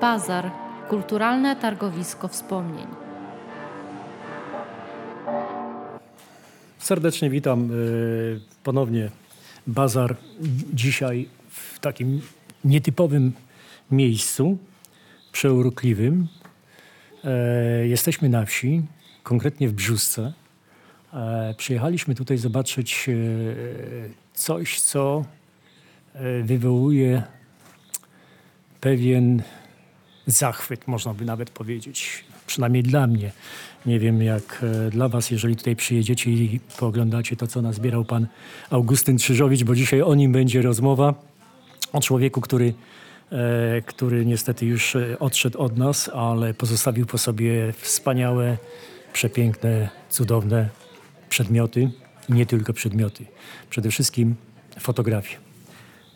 Bazar kulturalne targowisko wspomnień. Serdecznie witam y, ponownie Bazar dzisiaj w takim nietypowym miejscu, przeurokliwym. E, jesteśmy na wsi, konkretnie w Brzusce. E, przyjechaliśmy tutaj zobaczyć e, coś, co wywołuje pewien zachwyt, można by nawet powiedzieć. Przynajmniej dla mnie. Nie wiem jak dla was, jeżeli tutaj przyjedziecie i pooglądacie to, co nazbierał pan Augustyn Krzyżowicz, bo dzisiaj o nim będzie rozmowa. O człowieku, który E, który niestety już e, odszedł od nas, ale pozostawił po sobie wspaniałe, przepiękne, cudowne przedmioty i nie tylko przedmioty. Przede wszystkim fotografie.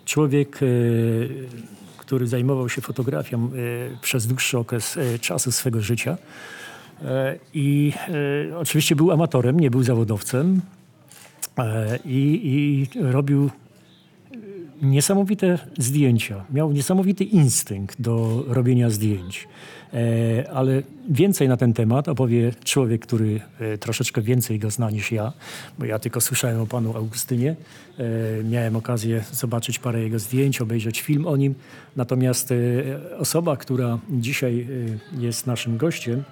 Człowiek, e, który zajmował się fotografią przez dłuższy okres czasu swego życia. I oczywiście był amatorem, nie był zawodowcem i, i robił niesamowite zdjęcia. Miał niesamowity instynkt do robienia zdjęć. E, ale więcej na ten temat opowie człowiek, który e, troszeczkę więcej go zna niż ja, bo ja tylko słyszałem o panu Augustynie. E, miałem okazję zobaczyć parę jego zdjęć, obejrzeć film o nim. Natomiast osoba, która dzisiaj jest naszym gościem,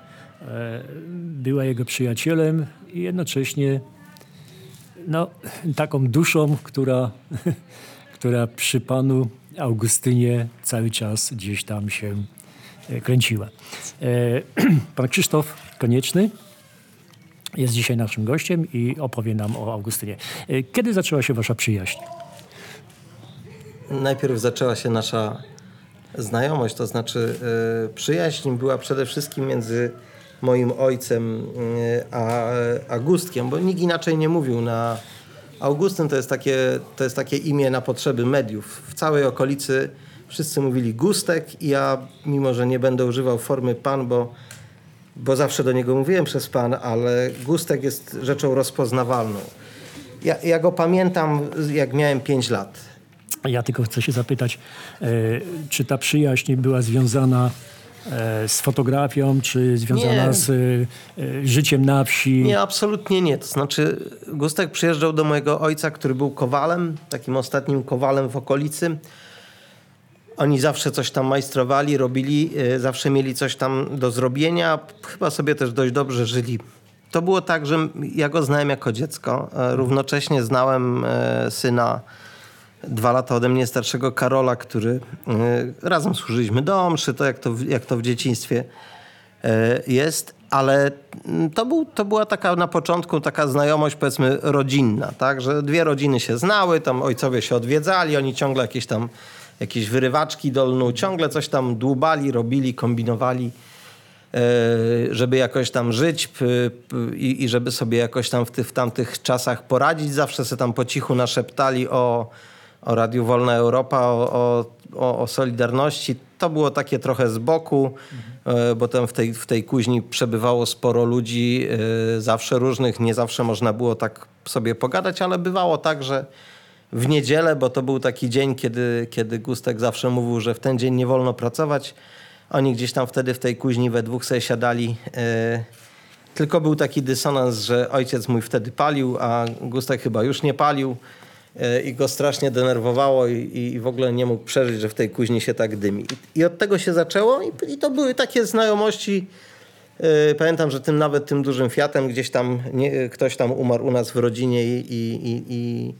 była jego przyjacielem i jednocześnie no, taką duszą, która która przy panu Augustynie cały czas gdzieś tam się e, kręciła. E, pan Krzysztof Konieczny jest dzisiaj naszym gościem i opowie nam o Augustynie. E, kiedy zaczęła się wasza przyjaźń? Najpierw zaczęła się nasza znajomość, to znaczy przyjaźń była przede wszystkim między moim ojcem a Augustkiem, bo nikt inaczej nie mówił na Augustyn to jest, takie, to jest takie imię na potrzeby mediów. W całej okolicy wszyscy mówili Gustek i ja, mimo że nie będę używał formy pan, bo, bo zawsze do niego mówiłem przez pan, ale Gustek jest rzeczą rozpoznawalną. Ja, ja go pamiętam, jak miałem 5 lat. Ja tylko chcę się zapytać, e, czy ta przyjaźń była związana z fotografią, czy związana nie. z e, życiem na wsi? Nie, absolutnie nie. To znaczy, Gustek przyjeżdżał do mojego ojca, który był kowalem, takim ostatnim kowalem w okolicy. Oni zawsze coś tam majstrowali, robili, e, zawsze mieli coś tam do zrobienia. Chyba sobie też dość dobrze żyli. To było tak, że ja go znałem jako dziecko. Równocześnie znałem syna dwa lata ode mnie starszego Karola, który y, razem służyliśmy do mszy, to jak to, jak to w dzieciństwie y, jest, ale mm, to, był, to była taka na początku taka znajomość powiedzmy rodzinna, tak, że dwie rodziny się znały, tam ojcowie się odwiedzali, oni ciągle jakieś tam jakieś wyrywaczki dolną, ciągle coś tam dłubali, robili, kombinowali y, żeby jakoś tam żyć i, żeby sobie jakoś tam w, ty, w tamtych czasach poradzić. Zawsze się tam po cichu naszeptali o, o Radiu Wolna Europa, o, o, o Solidarności. To było takie trochę z boku, mhm. bo tam w tej, w tej kuźni przebywało sporo ludzi, e, zawsze różnych, nie zawsze można było tak sobie pogadać, ale bywało tak, że w niedzielę, bo to był taki dzień, kiedy, kiedy Gustek zawsze mówił, że w ten dzień nie wolno pracować. Oni gdzieś tam wtedy w tej kuźni we dwóch sobie siadali. E, tylko był taki dysonans, że ojciec mój wtedy palił, a Gustek chyba już nie palił. E, i go strasznie denerwowało i, i, w ogóle nie mógł przeżyć, że w tej kuźni się tak dymi. I, i od tego się zaczęło i, i to były takie znajomości. Yy, pamiętam, że tym nawet tym dużym Fiatem gdzieś tam nie, ktoś tam umarł u nas w rodzinie i, i, i,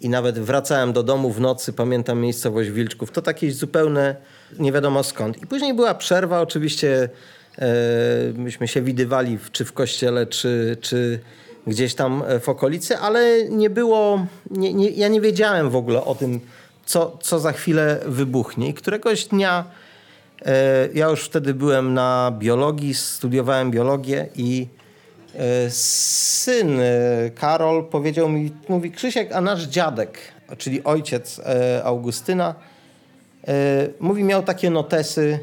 i nawet wracałem do domu w nocy, pamiętam miejscowość Wilczków. To takie zupełne nie wiadomo skąd. I później była przerwa, oczywiście yy, myśmy się widywali czy w kościele, czy, czy gdzieś tam e, w okolicy, ale nie było, nie, nie, ja nie wiedziałem w ogóle o tym, co, co za chwilę wybuchnie. I któregoś dnia e, ja już wtedy byłem na biologii, studiowałem biologię i e, syn Karol powiedział mi, mówi Krzysiek, a nasz dziadek, czyli ojciec Augustyna, mówi, miał takie notesy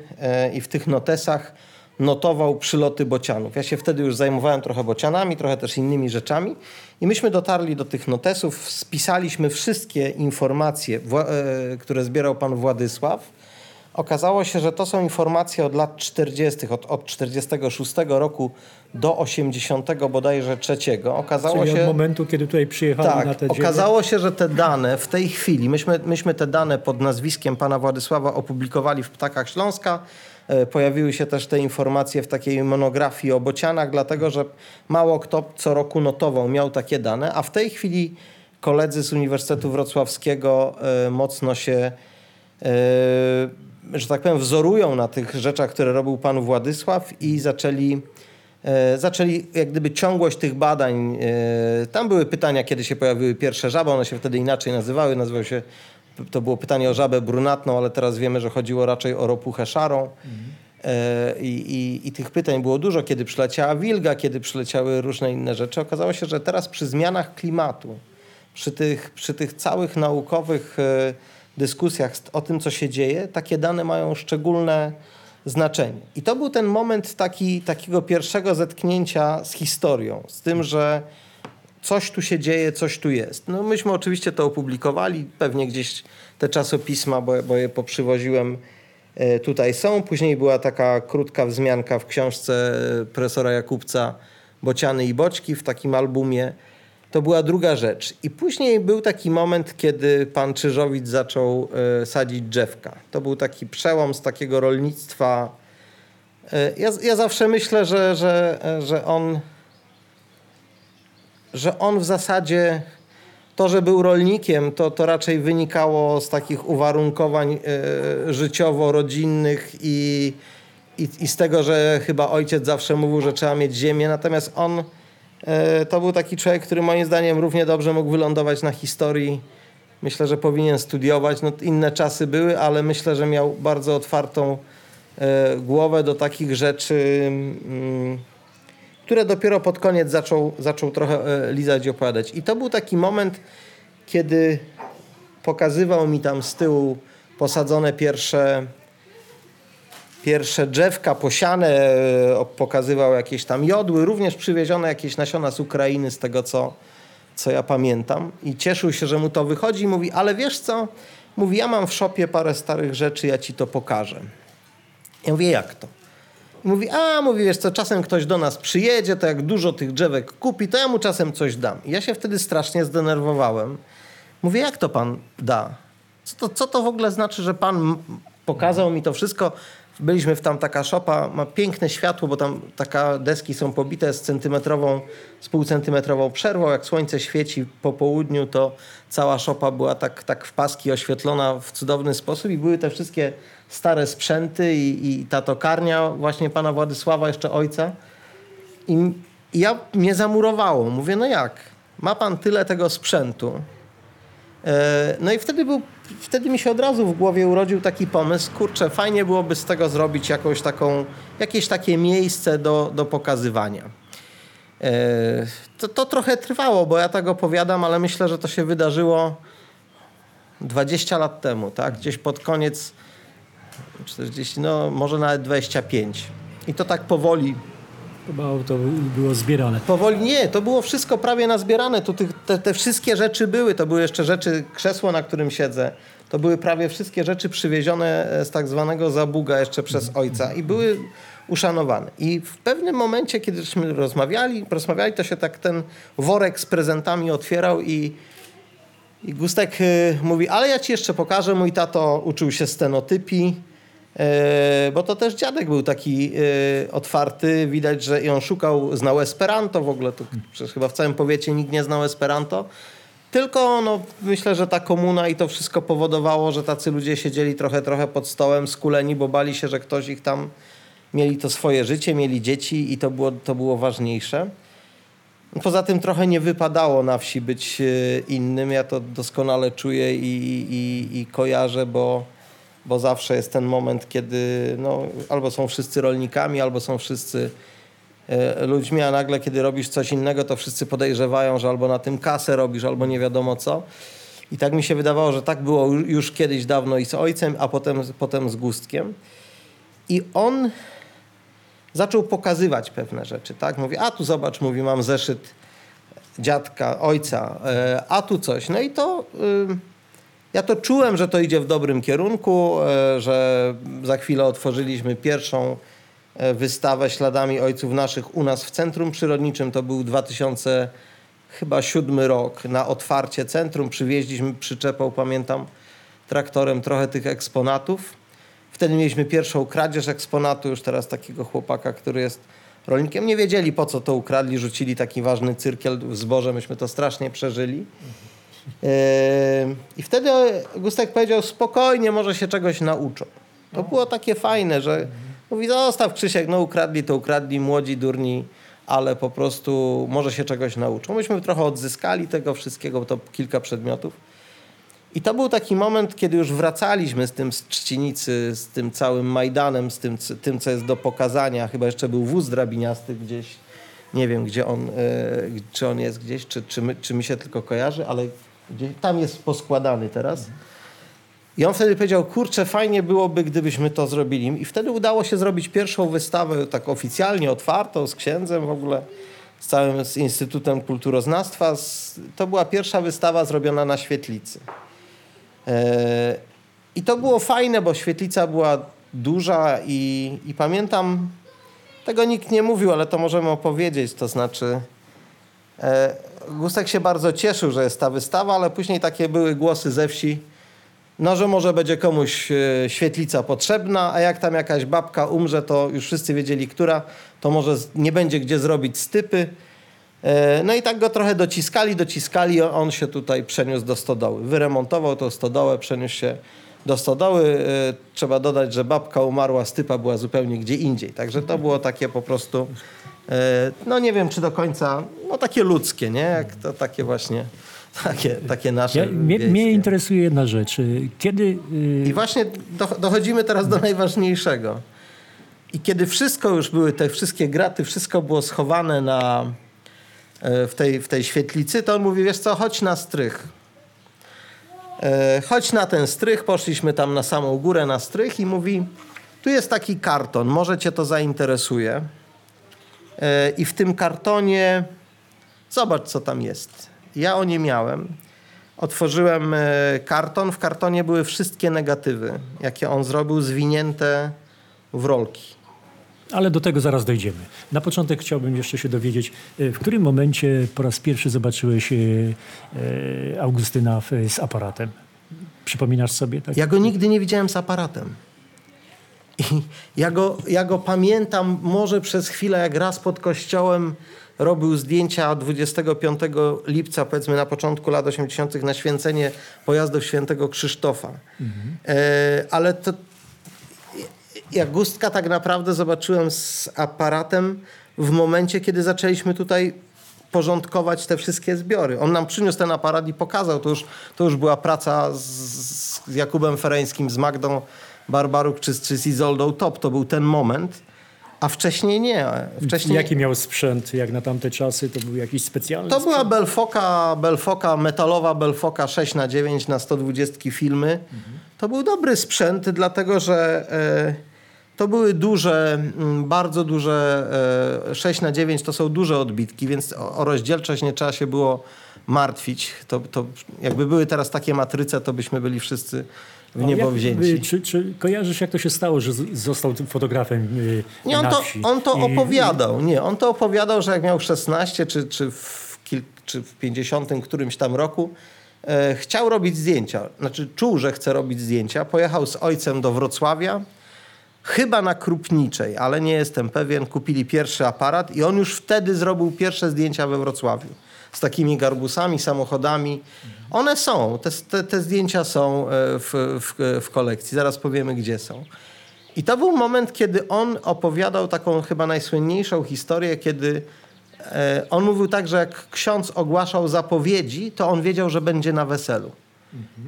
i w tych notesach notował przyloty bocianów. Ja się wtedy już zajmowałem trochę bocianami, trochę też innymi rzeczami i myśmy dotarli do tych notesów, spisaliśmy wszystkie informacje, e, które zbierał pan Władysław Okazało się, że to są informacje od lat 40., od, od 46 roku do 80 bodajże trzeciego. Okazało Czyli się, od momentu, kiedy tutaj przyjechali tak, na te okazało się, że te dane w tej chwili, myśmy, myśmy te dane pod nazwiskiem pana Władysława opublikowali w Ptakach Śląska. E, Pojawiły się też te informacje w takiej monografii o bocianach, dlatego że mało kto co roku notował, miał takie dane, a w tej chwili koledzy z Uniwersytetu Wrocławskiego e, mocno się e, że tak powiem, wzorują na tych rzeczach, które robił pan Władysław i zaczęli, zaczęli jak gdyby ciągłość tych badań. Tam były pytania, kiedy się pojawiły pierwsze żaby, one się wtedy inaczej nazywały. Nazywały się, to było pytanie o żabę brunatną, ale teraz wiemy, że chodziło raczej o ropuchę szarą. E, I, i, I tych pytań było dużo, kiedy przyleciała wilga, kiedy przyleciały różne inne rzeczy. Okazało się, że teraz przy zmianach klimatu, przy tych, przy tych całych naukowych e, dyskusjach o tym, co się dzieje, takie dane mają szczególne znaczenie. I to był ten moment taki, takiego pierwszego zetknięcia z historią, z tym, że coś tu się dzieje, coś tu jest. No myśmy oczywiście to opublikowali, pewnie gdzieś te czasopisma, bo, bo je poprzywoziłem, e, tutaj są. Później była taka krótka wzmianka w książce e, profesora Jakubca Bociany i Boćki w takim albumie. To była druga rzecz. I później był taki moment, kiedy pan Czyżowicz zaczął e, sadzić drzewka. To był taki przełom z takiego rolnictwa. Ja, ja zawsze myślę, że, że, że on że on w zasadzie to, że był rolnikiem, to, to raczej wynikało z takich uwarunkowań e, życiowo-rodzinnych i, i, i z tego, że chyba ojciec zawsze mówił, że trzeba mieć ziemię. Natomiast on e, to był taki człowiek, który moim zdaniem równie dobrze mógł wylądować na historii. Myślę, że powinien studiować. No, inne czasy były, ale myślę, że miał bardzo otwartą e, głowę do takich rzeczy. Które dopiero pod koniec zaczął, zaczął trochę e, lizać i opowiadać. I to był taki moment, kiedy pokazywał mi tam z tyłu posadzone pierwsze, pierwsze drzewka posiane, e, pokazywał jakieś tam jodły, również przywiezione jakieś nasiona z Ukrainy, z tego co, co ja pamiętam. I cieszył się, że mu to wychodzi mówi, ale wiesz co? Mówi, ja mam w szopie parę starych rzeczy, ja ci to pokażę. Ja mówię, jak to? Mówi, a mówi, wiesz co, czasem ktoś do nas przyjedzie, to jak dużo tych drzewek kupi, to ja mu czasem coś dam. I ja się wtedy strasznie zdenerwowałem. Mówię, jak to pan da? Co to, co to w ogóle znaczy, że pan pokazał mi to wszystko? Byliśmy w tam taka szopa, ma piękne światło, bo tam taka deski są pobite z centymetrową, z półcentymetrową przerwą. Jak słońce świeci po południu, to cała szopa była tak, tak w paski oświetlona w cudowny sposób i były te wszystkie stare sprzęty i, i ta tokarnia właśnie pana Władysława, jeszcze ojca. I, I ja mnie zamurowało. Mówię, no jak? Ma pan tyle tego sprzętu. E, No i wtedy, był, wtedy mi się od razu w głowie urodził taki pomysł, kurczę, fajnie byłoby z tego zrobić jakąś taką, jakieś takie miejsce do, do pokazywania. E, To, to trochę trwało, bo ja tak opowiadam, ale myślę, że to się wydarzyło 20 lat temu, tak? Gdzieś pod koniec 40, no może nawet 25. I to tak powoli, Chyba to było zbierane. Powoli nie, to było wszystko prawie nazbierane. Tych, te, te wszystkie rzeczy były. To były jeszcze rzeczy, krzesło, na którym siedzę. To były prawie wszystkie rzeczy przywiezione e, z tak zwanego zabuga jeszcze przez ojca i były uszanowane. I w pewnym momencie, kiedyśmy rozmawiali, rozmawiali, to się tak ten worek z prezentami otwierał i, i Gustek y, mówi, ale ja ci jeszcze pokażę, mój tato uczył się stenotypii, e, bo to też dziadek był taki e, otwarty, widać, że i on szukał, znał Esperanto w ogóle, to przecież chyba w całym powiecie nikt nie znał Esperanto, tylko no, myślę, że ta komuna i to wszystko powodowało, że tacy ludzie siedzieli trochę, trochę pod stołem skuleni, bo bali się, że ktoś ich tam, mieli to swoje życie, mieli dzieci i to było, to było ważniejsze. Poza tym trochę nie wypadało na wsi być e, innym. Ja to doskonale czuję i, i, i kojarzę, bo, bo zawsze jest ten moment, kiedy no, albo są wszyscy rolnikami, albo są wszyscy e, ludźmi, a nagle kiedy robisz coś innego, to wszyscy podejrzewają, że albo na tym kasę robisz, albo nie wiadomo co. I tak mi się wydawało, że tak było już kiedyś dawno i z ojcem, a potem, potem z Gustkiem. I on zaczął pokazywać pewne rzeczy, tak? Mówi, a tu zobacz, mówi, mam zeszyt dziadka, ojca, e, a tu coś. No i to y, Ja to czułem, że to idzie w dobrym kierunku, e, że za chwilę otworzyliśmy pierwszą e, wystawę śladami ojców naszych u nas w Centrum Przyrodniczym. To był 2000 chyba siódmy rok. Na otwarcie centrum przywieźliśmy przyczepą, pamiętam, traktorem trochę tych eksponatów. Wtedy mieliśmy pierwszą kradzież eksponatu, już teraz takiego chłopaka, który jest rolnikiem. Nie wiedzieli po co to ukradli, rzucili taki ważny cyrkiel w zboże, myśmy to strasznie przeżyli. Yy, I wtedy Gustek powiedział, spokojnie, może się czegoś nauczą. To było takie fajne, że mówi, zostaw Krzysiek, no ukradli to ukradli, młodzi, durni, ale po prostu może się czegoś nauczą. Myśmy trochę odzyskali tego wszystkiego, to kilka przedmiotów. I to był taki moment, kiedy już wracaliśmy z tym z Trzcinicy, z tym całym Majdanem, z tym, tym co jest do pokazania. Chyba jeszcze był wóz drabiniasty gdzieś. Nie wiem, gdzie on, e, czy on jest gdzieś, czy, czy, my, czy mi się tylko kojarzy, ale tam jest poskładany teraz. I on wtedy powiedział, kurczę, fajnie byłoby, gdybyśmy to zrobili. I wtedy udało się zrobić pierwszą wystawę tak oficjalnie, otwartą, z księdzem w ogóle, z całym z Instytutem Kulturoznawstwa. To była pierwsza wystawa zrobiona na świetlicy. E, I to było fajne, bo świetlica była duża i, i pamiętam, tego nikt nie mówił, ale to możemy opowiedzieć, to znaczy e, Gustek się bardzo cieszył, że jest ta wystawa, ale później takie były głosy ze wsi, no, że może będzie komuś e, świetlica potrzebna, a jak tam jakaś babka umrze, to już wszyscy wiedzieli, która, to może nie będzie gdzie zrobić stypy. E, no i tak go trochę dociskali, dociskali, on się tutaj przeniósł do stodoły. Wyremontował tą stodołę, przeniósł się do stodoły. Trzeba dodać, że babka umarła, stypa była zupełnie gdzie indziej. Także to było takie po prostu, no nie wiem czy do końca, no takie ludzkie, nie? Jak to takie właśnie takie, takie nasze. Ja, mnie, mnie, interesuje jedna rzecz. Kiedy. Yy... I właśnie dochodzimy teraz do najważniejszego. I kiedy wszystko już były, te wszystkie graty, wszystko było schowane na, e, w, tej, w tej świetlicy, to on mówi: Wiesz co, chodź na strych. E, chodź na ten strych. Poszliśmy tam na samą górę na strych i mówi: Tu jest taki karton, może cię to zainteresuje. E, I w tym kartonie zobacz, co tam jest. Ja o nie miałem. Otworzyłem e, karton. W kartonie były wszystkie negatywy, jakie on zrobił, zwinięte w rolki. Ale do tego zaraz dojdziemy. Na początek chciałbym jeszcze się dowiedzieć, e, w którym momencie po raz pierwszy zobaczyłeś Augustyna z aparatem? Przypominasz sobie? Tak? Ja go nigdy nie widziałem z aparatem. I ja go, ja go pamiętam może przez chwilę, jak raz pod kościołem robił zdjęcia 25 lipca, powiedzmy na początku lat 80. na święcenie pojazdów świętego Krzysztofa. Mhm. E, ale to jak Gustka tak naprawdę zobaczyłem z aparatem w momencie, kiedy zaczęliśmy tutaj porządkować te wszystkie zbiory. On nam przyniósł ten aparat i pokazał. To już, to już była praca z, z Jakubem Fereńskim, z Magdą Barbaruk czy, czy z Izoldą Top. To był ten moment. A wcześniej nie. Wcześniej... Jaki miał sprzęt jak na tamte czasy? To był jakiś specjalny To sprzęt? była Belfoka, Belfoka, metalowa Belfoka 6 na 9 na 120 filmy. Mhm. To był dobry sprzęt, dlatego że e, to były duże, m, bardzo duże, e, 6 na 9 to są duże odbitki, więc o, o rozdzielczość nie trzeba się było martwić. To, to jakby były teraz takie matryce, to byśmy byli wszyscy w niebo jak, wzięci. Czy, czy kojarzysz, jak to się stało, że został fotografem yy, Nie, on to, on to opowiadał. Nie, on to opowiadał, że jak miał 16 czy, czy, w, kil, czy w 50 którymś tam roku e, chciał robić zdjęcia. Znaczy czuł, że chce robić zdjęcia. Pojechał z ojcem do Wrocławia. Chyba na Krupniczej, ale nie jestem pewien. Kupili pierwszy aparat i on już wtedy zrobił pierwsze zdjęcia we Wrocławiu z takimi garbusami, samochodami. One są, te, te, te zdjęcia są e, w, w, w kolekcji. Zaraz powiemy, gdzie są. I to był moment, kiedy on opowiadał taką chyba najsłynniejszą historię, kiedy e, on mówił tak, że jak ksiądz ogłaszał zapowiedzi, to on wiedział, że będzie na weselu.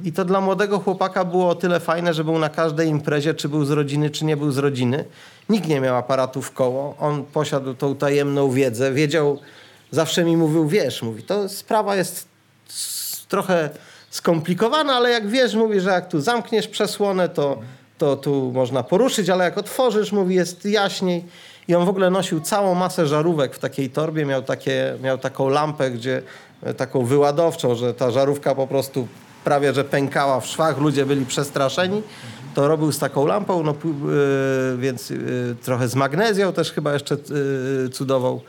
I to dla młodego chłopaka było o tyle fajne, że był na każdej imprezie, czy był z rodziny, czy nie był z rodziny. Nikt nie miał aparatu w koło. On posiadł tą tajemną wiedzę, wiedział, zawsze mi mówił, wiesz, mówi, to sprawa jest trochę skomplikowana, ale jak wiesz, mówi, że jak tu zamkniesz przesłonę, to, to tu można poruszyć, ale jak otworzysz, mówi, jest jaśniej. I on w ogóle nosił całą masę żarówek w takiej torbie, miał, takie, miał taką lampę, gdzie taką wyładowczą, że ta żarówka po prostu prawie że pękała w szwach, ludzie byli przestraszeni, to robił z taką lampą, no, yy, więc yy, trochę z magnezją też chyba jeszcze yy, cudował.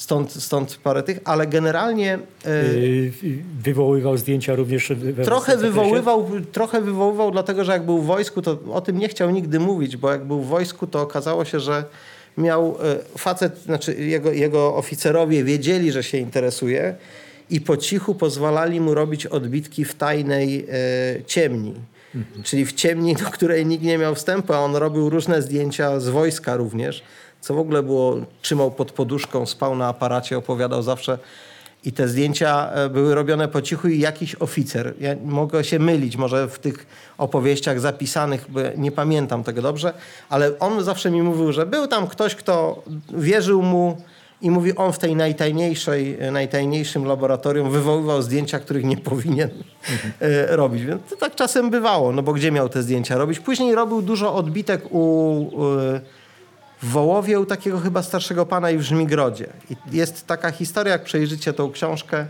Stąd, stąd parę tych, ale generalnie Yy, wywoływał zdjęcia również we trochę wywoływał, trochę wywoływał, dlatego że jak był w wojsku, to o tym nie chciał nigdy mówić, bo jak był w wojsku, to okazało się, że miał e, facet, znaczy jego, jego oficerowie wiedzieli, że się interesuje i po cichu pozwalali mu robić odbitki w tajnej e, ciemni. Czyli w ciemni, do której nikt nie miał wstępu, a on robił różne zdjęcia z wojska również, co w ogóle było, trzymał pod poduszką, spał na aparacie, opowiadał zawsze. I te zdjęcia e, były robione po cichu i jakiś oficer, ja mogę się mylić, może w tych opowieściach zapisanych, nie pamiętam tego dobrze, ale on zawsze mi mówił, że był tam ktoś, kto wierzył mu i mówi, on w tej najtajniejszej, najtajniejszym laboratorium wywoływał zdjęcia, których nie powinien e, robić. Więc to tak czasem bywało, no bo gdzie miał te zdjęcia robić? Później robił dużo odbitek u... w Wołowie u takiego chyba starszego pana i w Żmigrodzie. I jest taka historia, jak przejrzycie tą książkę,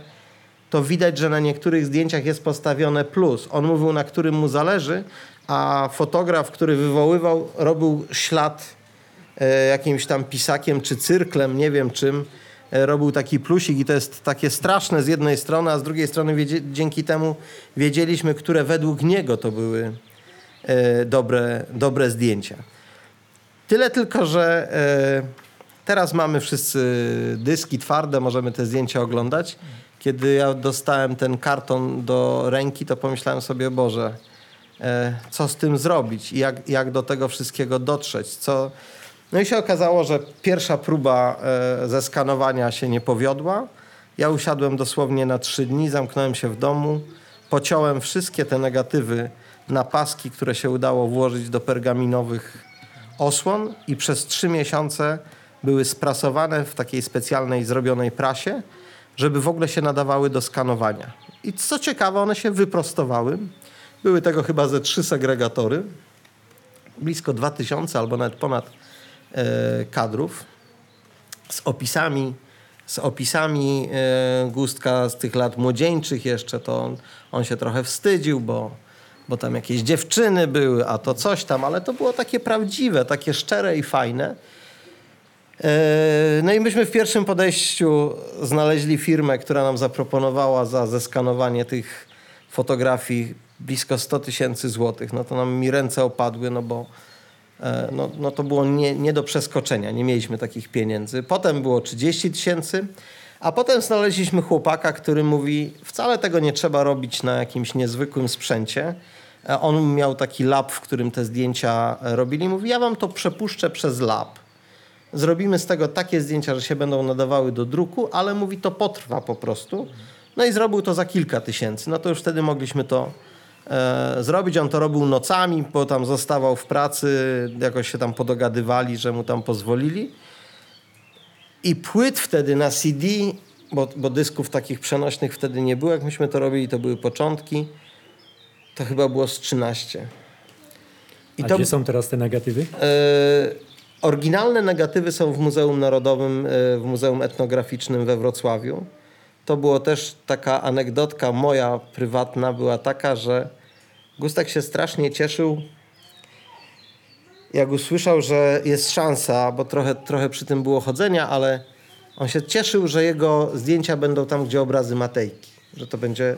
to widać, że na niektórych zdjęciach jest postawione plus. On mówił, na którym mu zależy, a fotograf, który wywoływał, robił ślad jakimś tam pisakiem czy cyrklem, nie wiem czym, e, robił taki plusik i to jest takie straszne z jednej strony, a z drugiej strony wiedzie, dzięki temu wiedzieliśmy, które według niego to były e, dobre, dobre zdjęcia. Tyle tylko, że e, teraz mamy wszyscy dyski twarde, możemy te zdjęcia oglądać. Kiedy ja dostałem ten karton do ręki, to pomyślałem sobie, Boże, e, co z tym zrobić i jak, jak do tego wszystkiego dotrzeć. Co... No i się okazało, że pierwsza próba e, zeskanowania się nie powiodła. Ja usiadłem dosłownie na trzy dni, zamknąłem się w domu, pociąłem wszystkie te negatywy na paski, które się udało włożyć do pergaminowych osłon i przez trzy miesiące były sprasowane w takiej specjalnej zrobionej prasie, żeby w ogóle się nadawały do skanowania. I co ciekawe, one się wyprostowały. Były tego chyba ze trzy segregatory, blisko 2000 albo nawet ponad kadrów z opisami z opisami e, Gustka z tych lat młodzieńczych jeszcze, to on, on się trochę wstydził, bo bo tam jakieś dziewczyny były, a to coś tam, ale to było takie prawdziwe, takie szczere i fajne. No i myśmy w pierwszym podejściu znaleźli firmę, która nam zaproponowała za zeskanowanie tych fotografii blisko 100 tysięcy złotych. No to nam mi ręce opadły, no bo no, no to było nie, nie do przeskoczenia. Nie mieliśmy takich pieniędzy. Potem było 30 tysięcy, a potem znaleźliśmy chłopaka, który mówi, wcale tego nie trzeba robić na jakimś niezwykłym sprzęcie. E, On miał taki lab, w którym te zdjęcia robili. Mówi, ja wam to przepuszczę przez lab. Zrobimy z tego takie zdjęcia, że się będą nadawały do druku, ale mówi, to potrwa po prostu. No i zrobił to za kilka tysięcy. No to już wtedy mogliśmy to e, zrobić. On to robił nocami, bo tam zostawał w pracy, jakoś się tam podogadywali, że mu tam pozwolili. I płyt wtedy na CD, bo, bo dysków takich przenośnych wtedy nie było, jak myśmy to robili, to były początki, to chyba było z 13. I A to, gdzie są teraz te negatywy? E, oryginalne negatywy są w Muzeum Narodowym, e, w Muzeum Etnograficznym we Wrocławiu. To było też taka anegdotka moja prywatna, była taka, że Gustak się strasznie cieszył, jak usłyszał, że jest szansa, bo trochę, trochę przy tym było chodzenia, ale on się cieszył, że jego zdjęcia będą tam, gdzie obrazy Matejki. Że to będzie...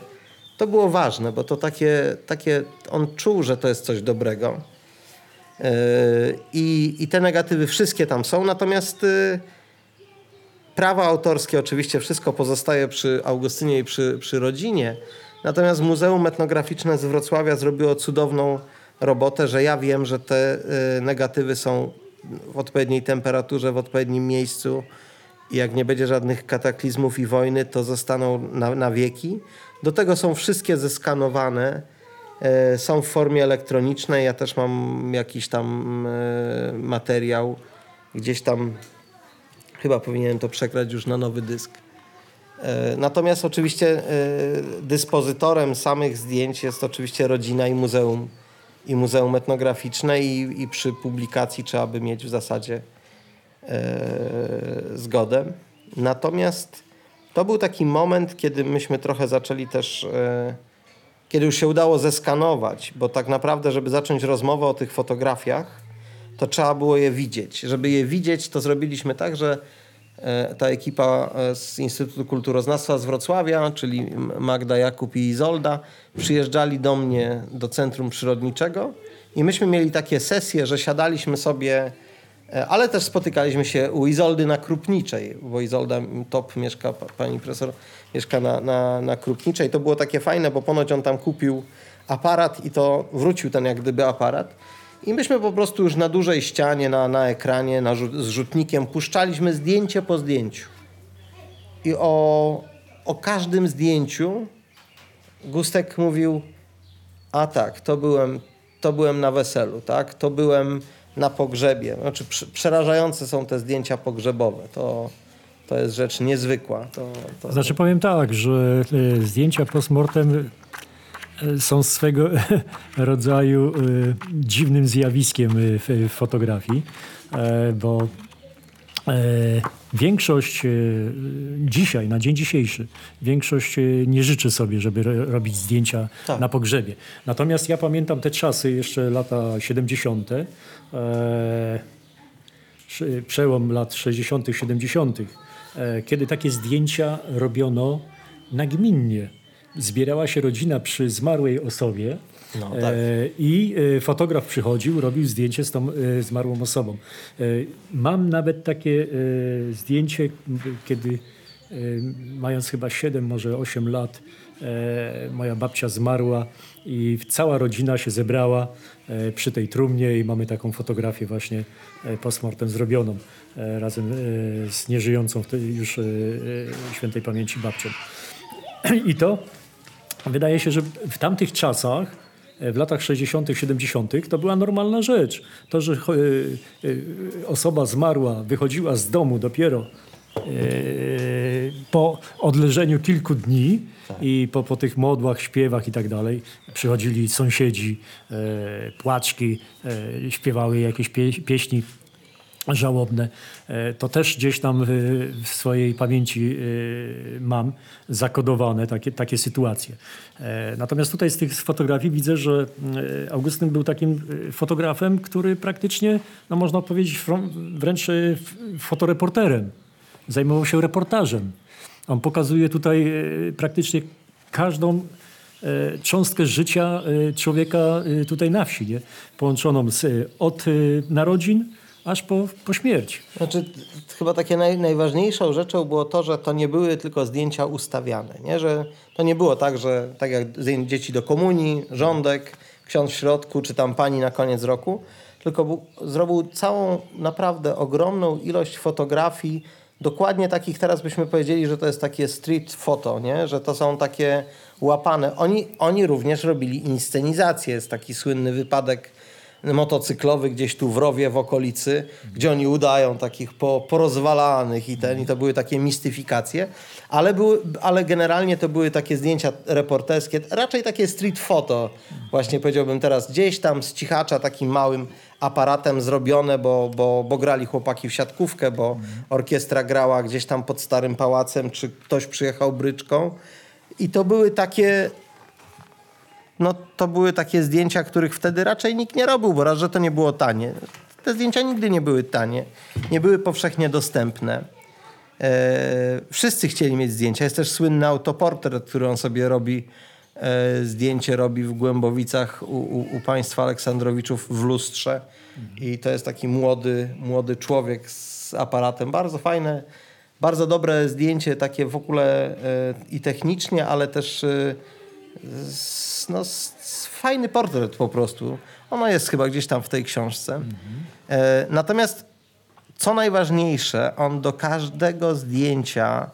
To było ważne, bo to takie... takie on czuł, że to jest coś dobrego. Yy, I, I te negatywy wszystkie tam są, natomiast yy, prawa autorskie, oczywiście wszystko pozostaje przy Augustynie i przy, przy rodzinie. Natomiast Muzeum Etnograficzne z Wrocławia zrobiło cudowną robotę, że ja wiem, że te y, negatywy są w odpowiedniej temperaturze, w odpowiednim miejscu i jak nie będzie żadnych kataklizmów i wojny, to zostaną na, na wieki. Do tego są wszystkie zeskanowane, y, są w formie elektronicznej. Ja też mam jakiś tam y, materiał, gdzieś tam chyba powinienem to przegrać już na nowy dysk. Natomiast oczywiście dyspozytorem samych zdjęć jest oczywiście rodzina i muzeum i Muzeum Etnograficzne i, i przy publikacji trzeba by mieć w zasadzie e, zgodę. Natomiast to był taki moment, kiedy myśmy trochę zaczęli też e, kiedy już się udało zeskanować, bo tak naprawdę, żeby zacząć rozmowę o tych fotografiach, to trzeba było je widzieć. Żeby je widzieć, to zrobiliśmy tak, że e, ta ekipa e, z Instytutu Kulturoznawstwa z Wrocławia, czyli Magda Jakub i Izolda, przyjeżdżali do mnie do Centrum Przyrodniczego i myśmy mieli takie sesje, że siadaliśmy sobie, e, ale też spotykaliśmy się u Izoldy na Krupniczej, bo Izolda Top mieszka, pani profesor mieszka na, na, na Krupniczej. To było takie fajne, bo ponoć on tam kupił aparat i to wrócił ten jak gdyby aparat. I myśmy po prostu już na dużej ścianie, na, na ekranie, na z rzutnikiem puszczaliśmy zdjęcie po zdjęciu. I o, o każdym zdjęciu Gustek mówił, a tak, to byłem, to byłem na weselu, tak, to byłem na pogrzebie. Znaczy, przerażające są te zdjęcia pogrzebowe. To, to jest rzecz niezwykła. To, to... Znaczy powiem tak, że e, zdjęcia postmortem są swego rodzaju e, dziwnym zjawiskiem w fotografii, bo większość dzisiaj, na dzień dzisiejszy, większość nie życzy sobie, żeby robić zdjęcia tak. na pogrzebie. Natomiast ja pamiętam te czasy, jeszcze lata 70., przełom lat 60., 70., E, kiedy takie zdjęcia robiono nagminnie. Zbierała się rodzina przy zmarłej osobie no, tak. E, i e, fotograf przychodził, robił zdjęcie z tą zmarłą osobą. Mam nawet takie zdjęcie, kiedy mając chyba 7, może 8 lat, moja babcia zmarła i cała rodzina się zebrała przy tej trumnie i mamy taką fotografię właśnie postmortem zrobioną. E, razem e, z nieżyjącą już e, świętej pamięci babcią. I to wydaje się, że w tamtych czasach, w latach 60., 70., to była normalna rzecz. To, że osoba zmarła, wychodziła z domu dopiero po odleżeniu kilku dni i po, po tych modłach, śpiewach i tak dalej, przychodzili sąsiedzi, płaczki, śpiewały jakieś pie, pieśni żałobne. E, to też gdzieś tam w swojej pamięci e, mam zakodowane takie, takie sytuacje. E, natomiast tutaj z tych fotografii widzę, że Augustyn był takim fotografem, który praktycznie, no można powiedzieć, wręcz fotoreporterem. Zajmował się reportażem. On pokazuje tutaj praktycznie każdą cząstkę życia człowieka tutaj na wsi, nie? połączoną z, od narodzin aż po, po śmierć. Znaczy, chyba takie naj, najważniejszą rzeczą było to, że to nie były tylko zdjęcia ustawiane. Nie? Że to nie było tak, że tak jak dzieci do komunii, rządek, ksiądz w środku, czy tam pani na koniec roku, tylko był, zrobił całą naprawdę ogromną ilość fotografii, dokładnie takich teraz byśmy powiedzieli, że to jest takie street photo, nie? że to są takie łapane. Oni, oni również robili inscenizację. Jest taki słynny wypadek motocyklowy gdzieś tu w rowie w okolicy, gdzie oni udają takich po, porozwalanych i ten, i to były takie mistyfikacje, ale, były, ale generalnie to były takie zdjęcia reporterskie, raczej takie street photo, właśnie powiedziałbym teraz, gdzieś tam z cichacza takim małym aparatem zrobione, bo, bo, bo grali chłopaki w siatkówkę, bo orkiestra grała gdzieś tam pod starym pałacem, czy ktoś przyjechał bryczką. I to były takie no to były takie zdjęcia, których wtedy raczej nikt nie robił, bo raz, że to nie było tanie. Te zdjęcia nigdy nie były tanie, nie były powszechnie dostępne. E, wszyscy chcieli mieć zdjęcia. Jest też słynny autoportret, który on sobie robi. E, zdjęcie robi w Głębowicach u, u, u państwa Aleksandrowiczów w lustrze. I to jest taki młody, młody człowiek z aparatem. Bardzo fajne, bardzo dobre zdjęcie, takie w ogóle e, i technicznie, ale też no, fajny portret po prostu. Ono jest chyba gdzieś tam w tej książce. Mhm. Natomiast co najważniejsze, on do każdego zdjęcia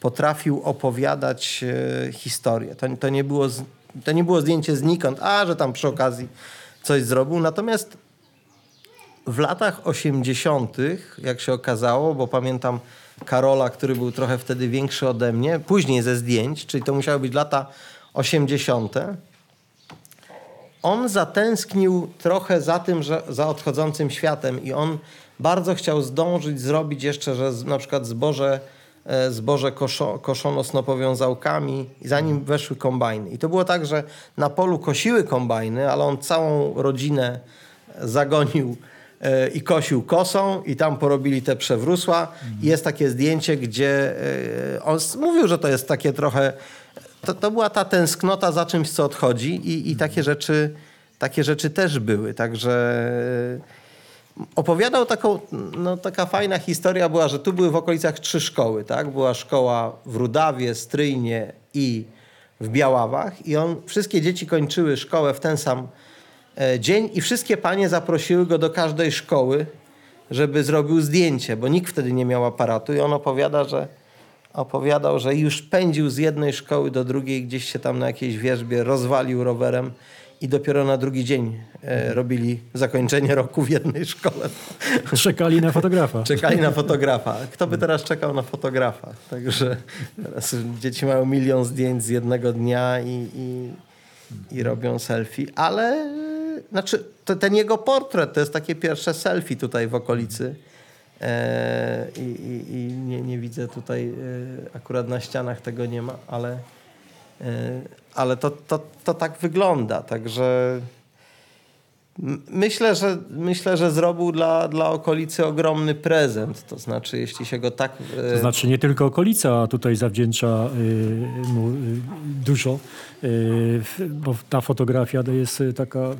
potrafił opowiadać e, historię. To, to, nie było, to nie było zdjęcie znikąd, a że tam przy okazji coś zrobił. Natomiast w latach 80., jak się okazało, bo pamiętam Karola, który był trochę wtedy większy ode mnie, później ze zdjęć, czyli to musiały być lata 80. On zatęsknił trochę za tym, że, za odchodzącym światem i on bardzo chciał zdążyć zrobić jeszcze, że na przykład zboże e, zboże koszo, koszono snopowiązałkami, zanim weszły kombajny. I to było tak, że na polu kosiły kombajny, ale on całą rodzinę zagonił e, i kosił kosą i tam porobili te przewrósła. I jest takie zdjęcie, gdzie e, on mówił, że to jest takie trochę... To, to była ta tęsknota za czymś, co odchodzi i, i takie rzeczy takie rzeczy też były. Także opowiadał taką, no taka fajna historia była, że tu były w okolicach trzy szkoły, tak? Była szkoła w Rudawie, Stryjnie i w Białawach i on, wszystkie dzieci kończyły szkołę w ten sam e, dzień i wszystkie panie zaprosiły go do każdej szkoły, żeby zrobił zdjęcie, bo nikt wtedy nie miał aparatu i on opowiada, że opowiadał, że już pędził z jednej szkoły do drugiej, gdzieś się tam na jakiejś wierzbie rozwalił rowerem i dopiero na drugi dzień e, robili zakończenie roku w jednej szkole. Czekali na fotografa. Czekali na fotografa. Kto by teraz czekał na fotografa? Także teraz dzieci mają milion zdjęć z jednego dnia i, i, i robią selfie, ale znaczy to, ten jego portret to jest takie pierwsze selfie tutaj w okolicy. E, I i, i nie, nie widzę tutaj, e, akurat na ścianach tego nie ma, ale, e, ale to, to, to tak wygląda. Także myślę, że, myślę, że zrobił dla, dla okolicy ogromny prezent. To znaczy, jeśli się go tak. To znaczy nie tylko okolica tutaj zawdzięcza mu dużo, bo ta fotografia to jest taka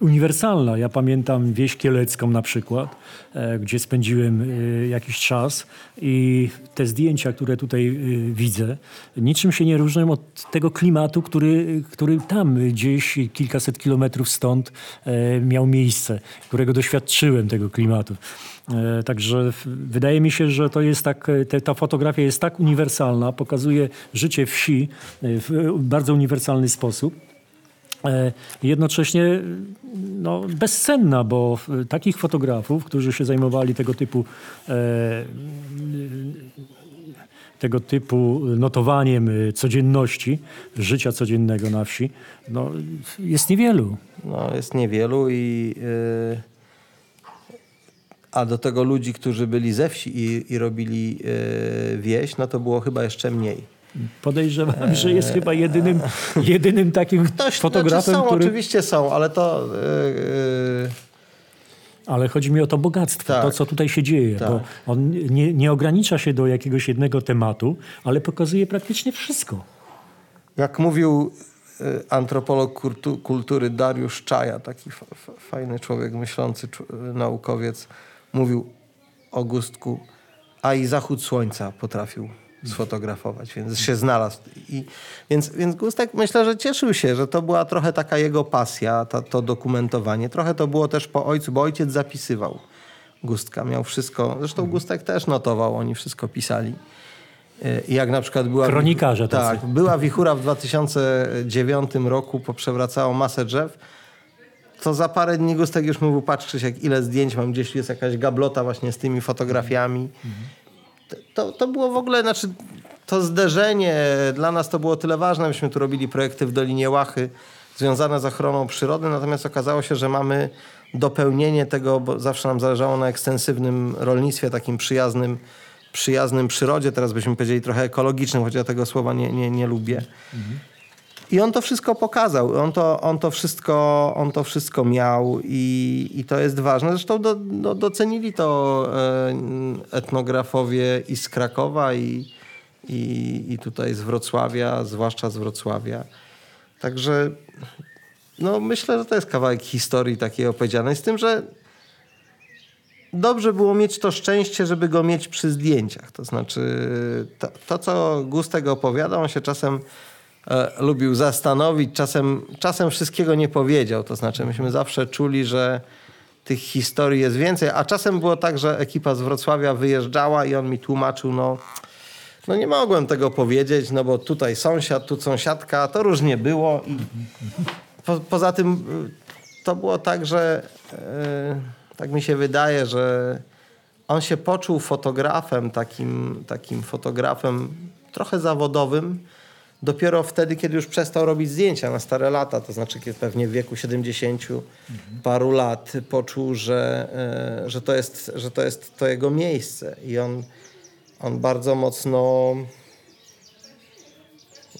uniwersalna. Ja pamiętam wieś kielecką na przykład, e, gdzie spędziłem y, jakiś czas i te zdjęcia, które tutaj y, widzę, niczym się nie różnią od tego klimatu, który, który tam gdzieś kilkaset kilometrów stąd e, miał miejsce, którego doświadczyłem tego klimatu. E, Także wydaje mi się, że to jest tak, e, te, ta fotografia jest tak uniwersalna, pokazuje życie wsi e, w bardzo uniwersalny sposób. E, Jednocześnie no, bezcenna, bo e, takich fotografów, którzy się zajmowali tego typu e, tego typu notowaniem codzienności, życia codziennego na wsi, no, jest niewielu. No, jest niewielu i. a do tego ludzi, którzy byli ze wsi i, i robili wieś, no to było chyba jeszcze mniej. Podejrzewam, że jest chyba jedynym, jedynym takim Ktoś, fotografem, znaczy są, który... oczywiście są, ale to. y, y, Ale chodzi mi o to bogactwo, Tak. to co tutaj się dzieje. Tak. Bo on nie, nie ogranicza się do jakiegoś jednego tematu, ale pokazuje praktycznie wszystko. Jak mówił y, antropolog kultu, kultury Dariusz Czaja, taki fa, fa, fajny człowiek, myślący naukowiec, mówił o Gustku, a i zachód słońca potrafił sfotografować, więc się znalazł. I, więc, więc Gustek myślę, że cieszył się, że to była trochę taka jego pasja, ta, to dokumentowanie. Trochę to było też po ojcu, bo ojciec zapisywał Gustka, miał wszystko. Zresztą Gustek też notował, oni wszystko pisali. Y, I jak na przykład była... Kronikarze tacy. Tak, była wichura w 2009 roku, poprzewracało masę drzew. To za parę dni Gustek już mówił, patrz Krzysiek, ile zdjęć mam, gdzieś jest jakaś gablota właśnie z tymi fotografiami. To, to, to było w ogóle, znaczy to zderzenie dla nas to było tyle ważne. Myśmy tu robili projekty w Dolinie Łachy związane z ochroną przyrody, natomiast okazało się, że mamy dopełnienie tego, bo zawsze nam zależało na ekstensywnym rolnictwie, takim przyjaznym, przyjaznym przyrodzie. Teraz byśmy powiedzieli trochę ekologicznym, choć ja tego słowa nie, nie, nie lubię. I on to wszystko pokazał. On to, on to, wszystko, on to wszystko miał i, i to jest ważne. Zresztą do, do, docenili to e, etnografowie i z Krakowa i, i, i tutaj z Wrocławia, zwłaszcza z Wrocławia. Także no, myślę, że to jest kawałek historii takiej opowiedzianej. Z tym, że dobrze było mieć to szczęście, żeby go mieć przy zdjęciach. To znaczy, to, to co Gustek opowiadał, on się czasem e, lubił zastanowić, czasem, czasem wszystkiego nie powiedział. To znaczy, myśmy zawsze czuli, że tych historii jest więcej, a czasem było tak, że ekipa z Wrocławia wyjeżdżała i on mi tłumaczył, no, no nie mogłem tego powiedzieć, no bo tutaj sąsiad, tu sąsiadka, to różnie było. I po, poza tym y, to było tak, że y, tak mi się wydaje, że on się poczuł fotografem, takim, takim fotografem trochę zawodowym, dopiero wtedy, kiedy już przestał robić zdjęcia na stare lata, to znaczy kiedy pewnie w wieku 70 paru lat poczuł, że, y, że, to jest, że to jest to jego miejsce i on on bardzo mocno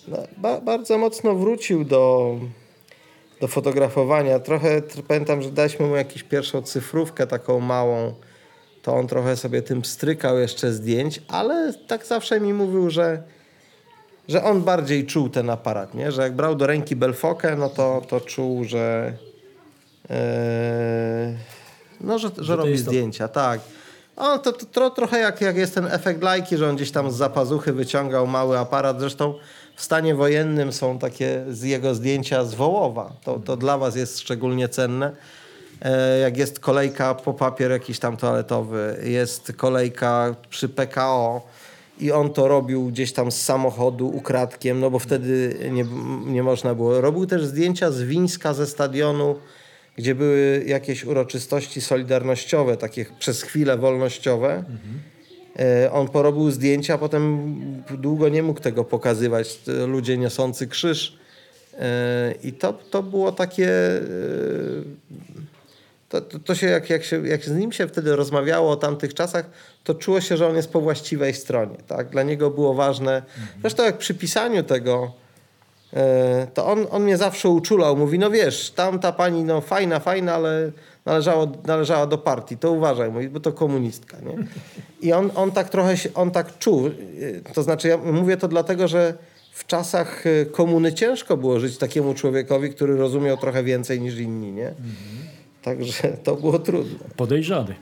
no, ba, bardzo mocno wrócił do, do fotografowania. Trochę pamiętam, że daliśmy mu jakąś pierwszą cyfrówkę taką małą. To on trochę sobie tym strykał jeszcze zdjęć, ale tak zawsze mi mówił, że, że on bardziej czuł ten aparat, nie? że jak brał do ręki Belfokę, no to, to czuł, że, yy, no, że, że, że robi zdjęcia. To... Tak. O, to, to, to, trochę jak, jak jest ten efekt lajki, że on gdzieś tam z zapazuchy wyciągał mały aparat. Zresztą w stanie wojennym są takie z jego zdjęcia z Wołowa. To, to dla was jest szczególnie cenne. E, jak jest kolejka po papier jakiś tam toaletowy, jest kolejka przy PKO i on to robił gdzieś tam z samochodu ukradkiem, no bo wtedy nie, nie można było. Robił też zdjęcia z Wińska ze stadionu, gdzie były jakieś uroczystości solidarnościowe, takie przez chwilę wolnościowe. Mhm on porobił zdjęcia, potem długo nie mógł tego pokazywać. Ludzie niosący krzyż. E, I to, to było takie. E, to, to, się, jak, jak się, jak z nim się wtedy rozmawiało o tamtych czasach, to czuło się, że on jest po właściwej stronie. Tak? Dla niego było ważne. Zresztą, jak przy pisaniu tego, to on, on mnie zawsze uczulał. Mówi: No wiesz, tamta pani, no fajna, fajna, ale należało, należała do partii, to uważaj, mówi, bo to komunistka. Nie? I on, on tak trochę się, on tak czuł. To znaczy, ja mówię to dlatego, że w czasach y, komuny ciężko było żyć takiemu człowiekowi, który rozumiał trochę więcej niż inni. Nie? Mhm. Także to było trudne. Podejrzany.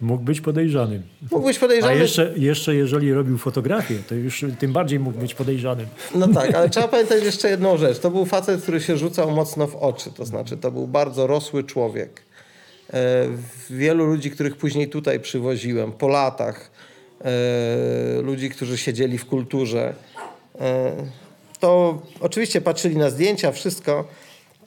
Mógł być podejrzanym. Mógł być podejrzany. A jeszcze, jeszcze jeżeli robił fotografię, to już tym bardziej mógł być podejrzanym. No tak, ale trzeba pamiętać jeszcze jedną rzecz. To był facet, który się rzucał mocno w oczy. To znaczy, to był bardzo rosły człowiek. E, wielu ludzi, których później tutaj przywoziłem, po latach, e, ludzi, którzy siedzieli w kulturze, e, to oczywiście patrzyli na zdjęcia, wszystko,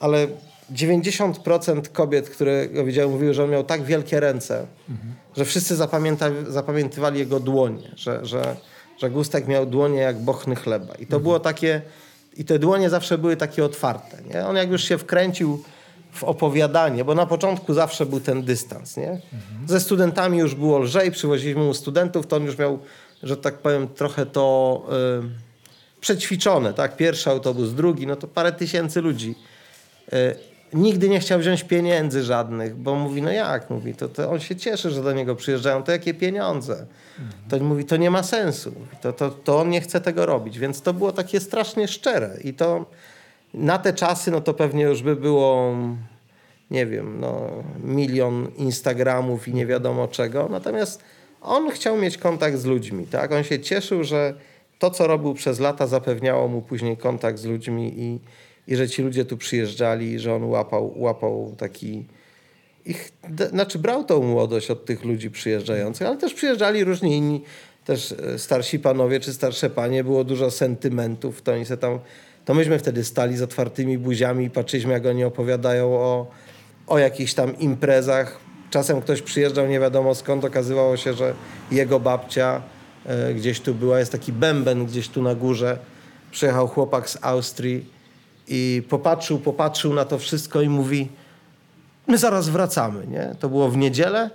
ale 90% kobiet, które go widziałem, mówiły, że on miał tak wielkie ręce, mhm. Że wszyscy zapamięta, zapamiętywali jego dłonie, że, że, że Gustek miał dłonie jak bochny chleba. I to mhm. było takie, i te dłonie zawsze były takie otwarte. Nie? On jak już się wkręcił w opowiadanie, bo na początku zawsze był ten dystans. Nie? Mhm. Ze studentami już było lżej, przywoziliśmy mu studentów, to on już miał, że tak powiem, trochę to y, przećwiczone. Tak? Pierwszy autobus, drugi, no to parę tysięcy ludzi. Y, nigdy nie chciał wziąć pieniędzy żadnych, bo mówi, no jak? Mówi, to, to on się cieszy, że do niego przyjeżdżają, to jakie pieniądze? Mhm. To mówi, to nie ma sensu. To, to, to on nie chce tego robić. Więc to było takie strasznie szczere i to na te czasy, no to pewnie już by było, nie wiem, no, milion Instagramów i nie wiadomo czego. Natomiast on chciał mieć kontakt z ludźmi, tak? On się cieszył, że to, co robił przez lata, zapewniało mu później kontakt z ludźmi i, i że ci ludzie tu przyjeżdżali, że on łapał, łapał taki ich, znaczy brał tą młodość od tych ludzi przyjeżdżających, ale też przyjeżdżali różni inni, też e, starsi panowie czy starsze panie, było dużo sentymentów, to oni se tam to myśmy wtedy stali z otwartymi buziami i patrzyliśmy, jak oni opowiadają o, o jakichś tam imprezach. Czasem ktoś przyjeżdżał nie wiadomo skąd, okazywało się, że jego babcia e, gdzieś tu była, jest taki bęben gdzieś tu na górze. Przyjechał chłopak z Austrii i popatrzył, popatrzył na to wszystko i mówi my zaraz wracamy, nie? To było w niedzielę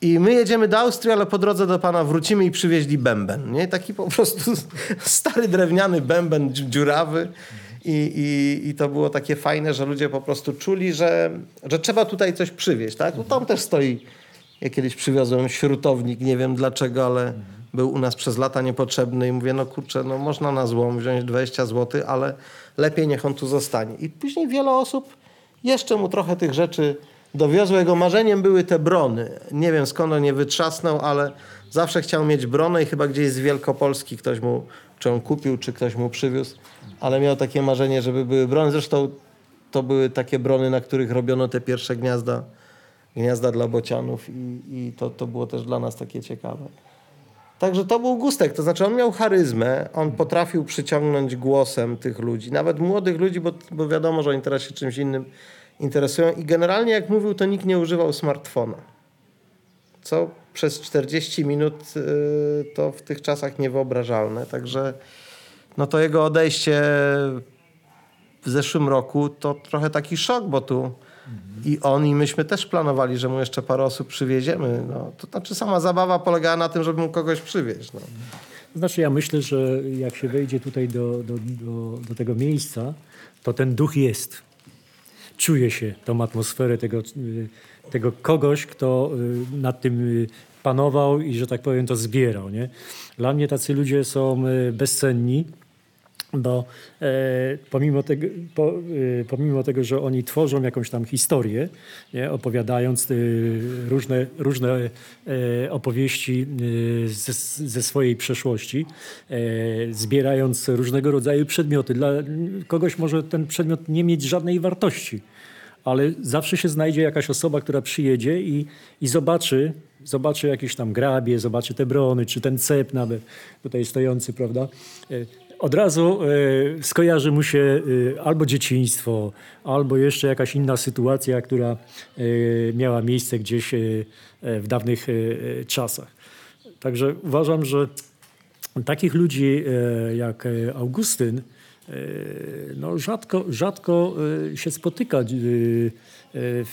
i my jedziemy do Austrii, ale po drodze do pana wrócimy i przywieźli bęben. Nie? Taki po prostu stary drewniany bęben dziurawy. I, i, I to było takie fajne, że ludzie po prostu czuli, że, że trzeba tutaj coś przywieźć. Tak? No tam też stoi, ja kiedyś przywiozłem śrutownik, nie wiem dlaczego, ale był u nas przez lata niepotrzebny i mówię, no kurczę, no można na złom wziąć 20 zł, ale lepiej niech on tu zostanie. I później wiele osób jeszcze mu trochę tych rzeczy dowiozło. Jego marzeniem były te brony. Nie wiem skąd on je wytrzasnął, ale zawsze chciał mieć bronę i chyba gdzieś z Wielkopolski ktoś mu, czy on kupił, czy ktoś mu przywiózł, ale miał takie marzenie, żeby były brony. Zresztą to były takie brony, na których robiono te pierwsze gniazda, gniazda dla bocianów i, i to, to było też dla nas takie ciekawe. Także to był gustek, to znaczy on miał charyzmę, on potrafił przyciągnąć głosem tych ludzi, nawet młodych ludzi, bo, bo wiadomo, że oni teraz się czymś innym interesują. I generalnie, jak mówił, to nikt nie używał smartfona. Co przez 40 minut y, to w tych czasach niewyobrażalne. Także no to jego odejście w zeszłym roku to trochę taki szok, bo tu I on i myśmy też planowali, że mu jeszcze parę osób przywieziemy. No, to znaczy sama zabawa polegała na tym, żeby mu kogoś przywieźć. No. Znaczy ja myślę, że jak się wejdzie tutaj do, do, do, do tego miejsca, to ten duch jest. Czuje się tą atmosferę tego, y, tego kogoś, kto y, nad tym y, panował i, że tak powiem, to zbierał. Nie? Dla mnie tacy ludzie są bezcenni bo e, pomimo, tego, po, e, pomimo tego, że oni tworzą jakąś tam historię, nie, opowiadając e, różne, różne e, opowieści e, ze, ze, swojej przeszłości, e, zbierając różnego rodzaju przedmioty. Dla kogoś może ten przedmiot nie mieć żadnej wartości, ale zawsze się znajdzie jakaś osoba, która przyjedzie i, i zobaczy, zobaczy jakieś tam grabie, zobaczy te brony, czy ten cep nawet tutaj stojący, prawda? Od razu e, skojarzy mu się e, albo dzieciństwo, albo jeszcze jakaś inna sytuacja, która e, miała miejsce gdzieś w dawnych czasach. Także uważam, że takich ludzi jak Augustyn no rzadko, rzadko się spotyka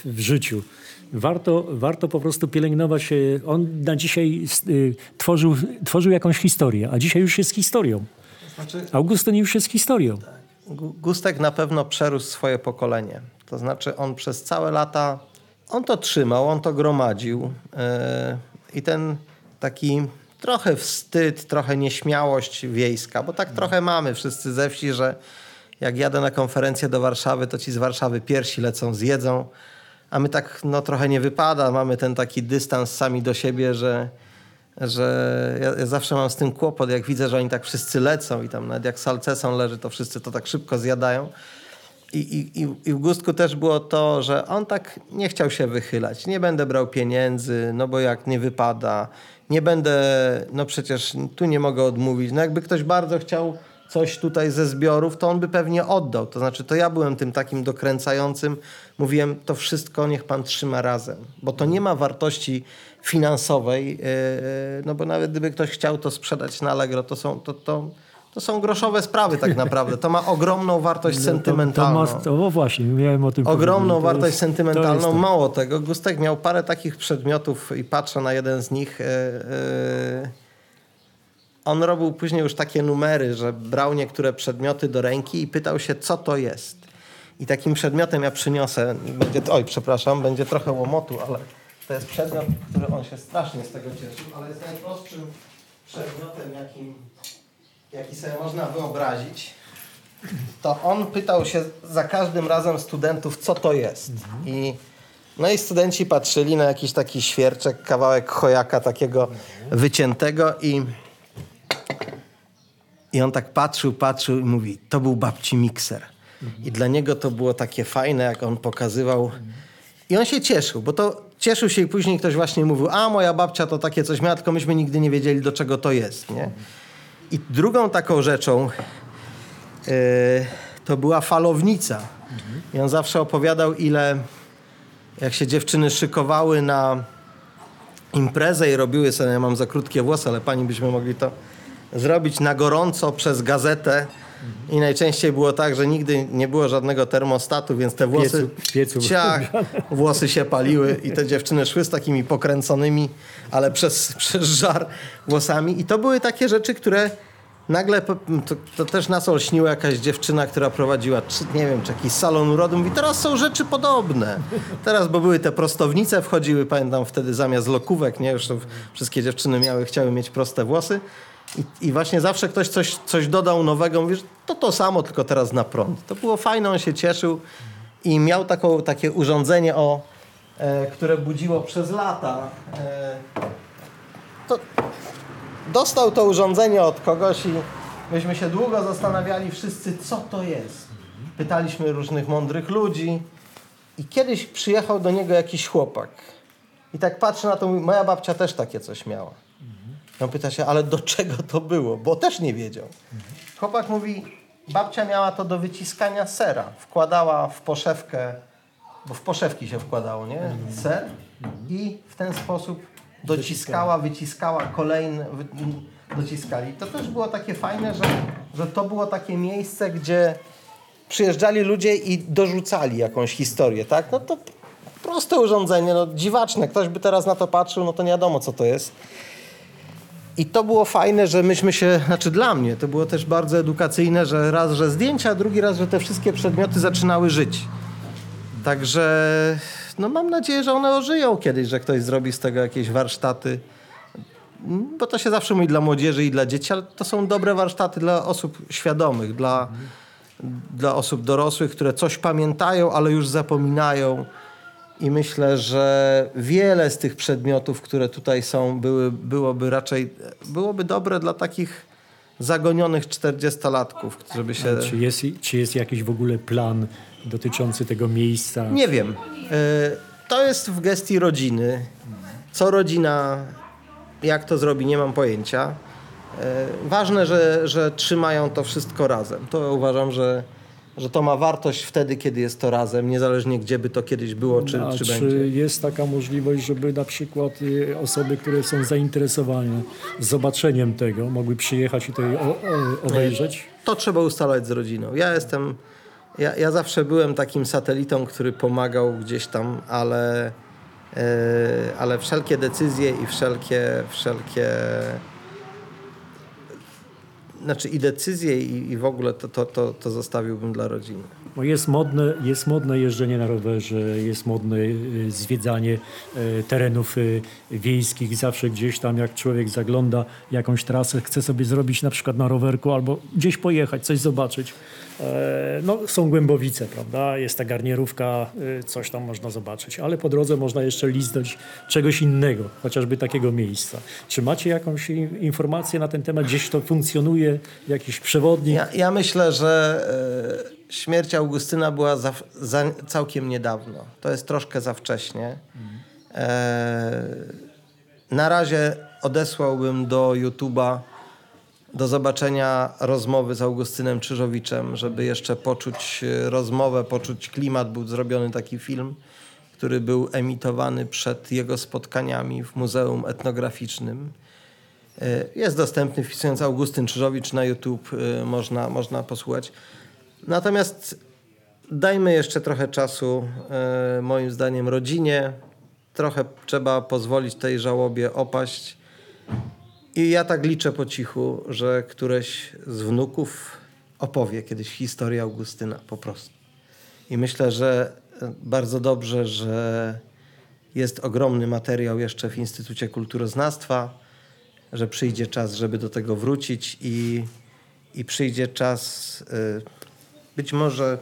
w życiu. Warto, warto po prostu pielęgnować. On na dzisiaj tworzył, tworzył jakąś historię, a dzisiaj już jest historią. Znaczy, Augustyn już jest historią. Gustek na pewno przerósł swoje pokolenie. To znaczy on przez całe lata, on to trzymał, on to gromadził yy, i ten taki trochę wstyd, trochę nieśmiałość wiejska, bo tak trochę mamy wszyscy ze wsi, że jak jadę na konferencję do Warszawy, to ci z Warszawy piersi lecą, zjedzą, a my tak no trochę nie wypada, mamy ten taki dystans sami do siebie, że że ja, ja, zawsze mam z tym kłopot, jak widzę, że oni tak wszyscy lecą i tam nawet jak salceson leży, to wszyscy to tak szybko zjadają. I, i, I w Gustku też było to, że on tak nie chciał się wychylać. Nie będę brał pieniędzy, no bo jak nie wypada. Nie będę, no przecież tu nie mogę odmówić. No jakby ktoś bardzo chciał coś tutaj ze zbiorów, to on by pewnie oddał. To znaczy, to ja byłem tym takim dokręcającym. Mówiłem, to wszystko niech pan trzyma razem, bo to nie ma wartości finansowej, e, e, no bo nawet gdyby ktoś chciał to sprzedać na Allegro, to są, to, to, to są groszowe sprawy tak naprawdę. To ma ogromną wartość no, sentymentalną. To, to, ma, właśnie, miałem o tym Ogromną wartość jest, sentymentalną. To Mało tego, Gustek miał parę takich przedmiotów i patrzę na jeden z nich. Yy, on robił później już takie numery, że brał niektóre przedmioty do ręki i pytał się, co to jest. I takim przedmiotem ja przyniosę, będzie, oj, przepraszam, będzie trochę łomotu, ale to jest przedmiot, który on się strasznie z tego cieszył, ale jest najprostszym przedmiotem, jakim, jaki sobie można wyobrazić. To on pytał się za każdym razem studentów, co to jest. Mhm. I no i studenci patrzyli na jakiś taki świerczek, kawałek chojaka takiego mhm. wyciętego i i on tak patrzył, patrzył i mówi, to był babci mikser. I dla niego to było takie fajne, jak on pokazywał. I on się cieszył, bo to cieszył się i później ktoś właśnie mówił, a moja babcia to takie coś miała, tylko myśmy nigdy nie wiedzieli, do czego to jest. Nie? I drugą taką rzeczą yy, to była falownica. I on zawsze opowiadał, ile jak się dziewczyny szykowały na imprezę i robiły sobie, ja mam za krótkie włosy, ale pani byśmy mogli to zrobić na gorąco przez gazetę. I najczęściej było tak, że nigdy nie było żadnego termostatu, więc te włosy, piecu, piecu. Ciach, włosy się paliły i te dziewczyny szły z takimi pokręconymi, ale przez, przez żar włosami. I to były takie rzeczy, które nagle, to, to też nas olśniła jakaś dziewczyna, która prowadziła, czy, nie wiem, czy jakiś salon urodu. Mówi, teraz są rzeczy podobne. Teraz, bo były te prostownice, wchodziły, pamiętam wtedy zamiast lokówek, nie, już wszystkie dziewczyny miały, chciały mieć proste włosy. I, I, właśnie zawsze ktoś coś, coś dodał nowego, mówisz, to to samo, tylko teraz na prąd. To było fajne, on się cieszył i miał taką, takie urządzenie, o, e, które budziło przez lata. E, to dostał to urządzenie od kogoś i myśmy się długo zastanawiali wszyscy, co to jest. Pytaliśmy różnych mądrych ludzi i kiedyś przyjechał do niego jakiś chłopak. I tak patrzy na to, mówi, moja babcia też takie coś miała. On pyta się, ale do czego to było? Bo też nie wiedział. Chłopak mówi, babcia miała to do wyciskania sera. Wkładała w poszewkę, bo w poszewki się wkładało, nie? Ser i w ten sposób dociskała, wyciskała kolejne, dociskali. To też było takie fajne, że, że to było takie miejsce, gdzie przyjeżdżali ludzie i dorzucali jakąś historię, tak? No to proste urządzenie, no dziwaczne. Ktoś by teraz na to patrzył, no to nie wiadomo, co to jest. I to było fajne, że myśmy się, znaczy dla mnie, to było też bardzo edukacyjne, że raz, że zdjęcia, a drugi raz, że te wszystkie przedmioty zaczynały żyć. Także no mam nadzieję, że one ożyją kiedyś, że ktoś zrobi z tego jakieś warsztaty. Bo to się zawsze mówi dla młodzieży i dla dzieci, ale to są dobre warsztaty dla osób świadomych, dla, dla osób dorosłych, które coś pamiętają, ale już zapominają. I myślę, że wiele z tych przedmiotów, które tutaj są, były, byłoby raczej byłoby dobre dla takich zagonionych 40-latków, żeby się. Czy jest, czy jest jakiś w ogóle plan dotyczący tego miejsca? Nie wiem. E, To jest w gestii rodziny. Co rodzina, jak to zrobi, nie mam pojęcia. E, Ważne, że, że trzymają to wszystko razem. To uważam, że, że to ma wartość wtedy, kiedy jest to razem, niezależnie gdzie by to kiedyś było, czy, A czy, czy będzie. jest taka możliwość, żeby na przykład y, osoby, które są zainteresowane zobaczeniem tego, mogły przyjechać i o, obejrzeć? To trzeba ustalać z rodziną. Ja jestem, ja, ja zawsze byłem takim satelitą, który pomagał gdzieś tam, ale, e, ale wszelkie decyzje i wszelkie, wszelkie znaczy i decyzje i, i w ogóle to, to, to, to zostawiłbym dla rodziny. Bo jest modne, jest modne jeżdżenie na rowerze, jest modne y, zwiedzanie y, terenów y, wiejskich. Zawsze gdzieś tam, jak człowiek zagląda jakąś trasę, chce sobie zrobić na przykład na rowerku albo gdzieś pojechać, coś zobaczyć. E, No, są głębowice, prawda? Jest ta garnierówka, y, coś tam można zobaczyć, ale po drodze można jeszcze liznąć czegoś innego, chociażby takiego miejsca. Czy macie jakąś informację na ten temat? Gdzieś to funkcjonuje? Jakiś przewodnik? Ja, ja myślę, że e, śmierć Augustyna była za, za, całkiem niedawno. To jest troszkę za wcześnie. E, na razie odesłałbym do YouTube'a do zobaczenia rozmowy z Augustynem Czyżowiczem, żeby jeszcze poczuć e, rozmowę, poczuć klimat. Był zrobiony taki film, który był emitowany przed jego spotkaniami w Muzeum Etnograficznym. E, Jest dostępny wpisując Augustyn Czyżowicz na YouTube, e, można, można posłuchać. Natomiast dajmy jeszcze trochę czasu, moim zdaniem, rodzinie. Trochę trzeba pozwolić tej żałobie opaść. I ja tak liczę po cichu, że któreś z wnuków opowie kiedyś historię Augustyna po prostu. I myślę, że e, bardzo dobrze, że jest ogromny materiał jeszcze w Instytucie Kulturoznawstwa, że przyjdzie czas, żeby do tego wrócić i, i przyjdzie czas y, być może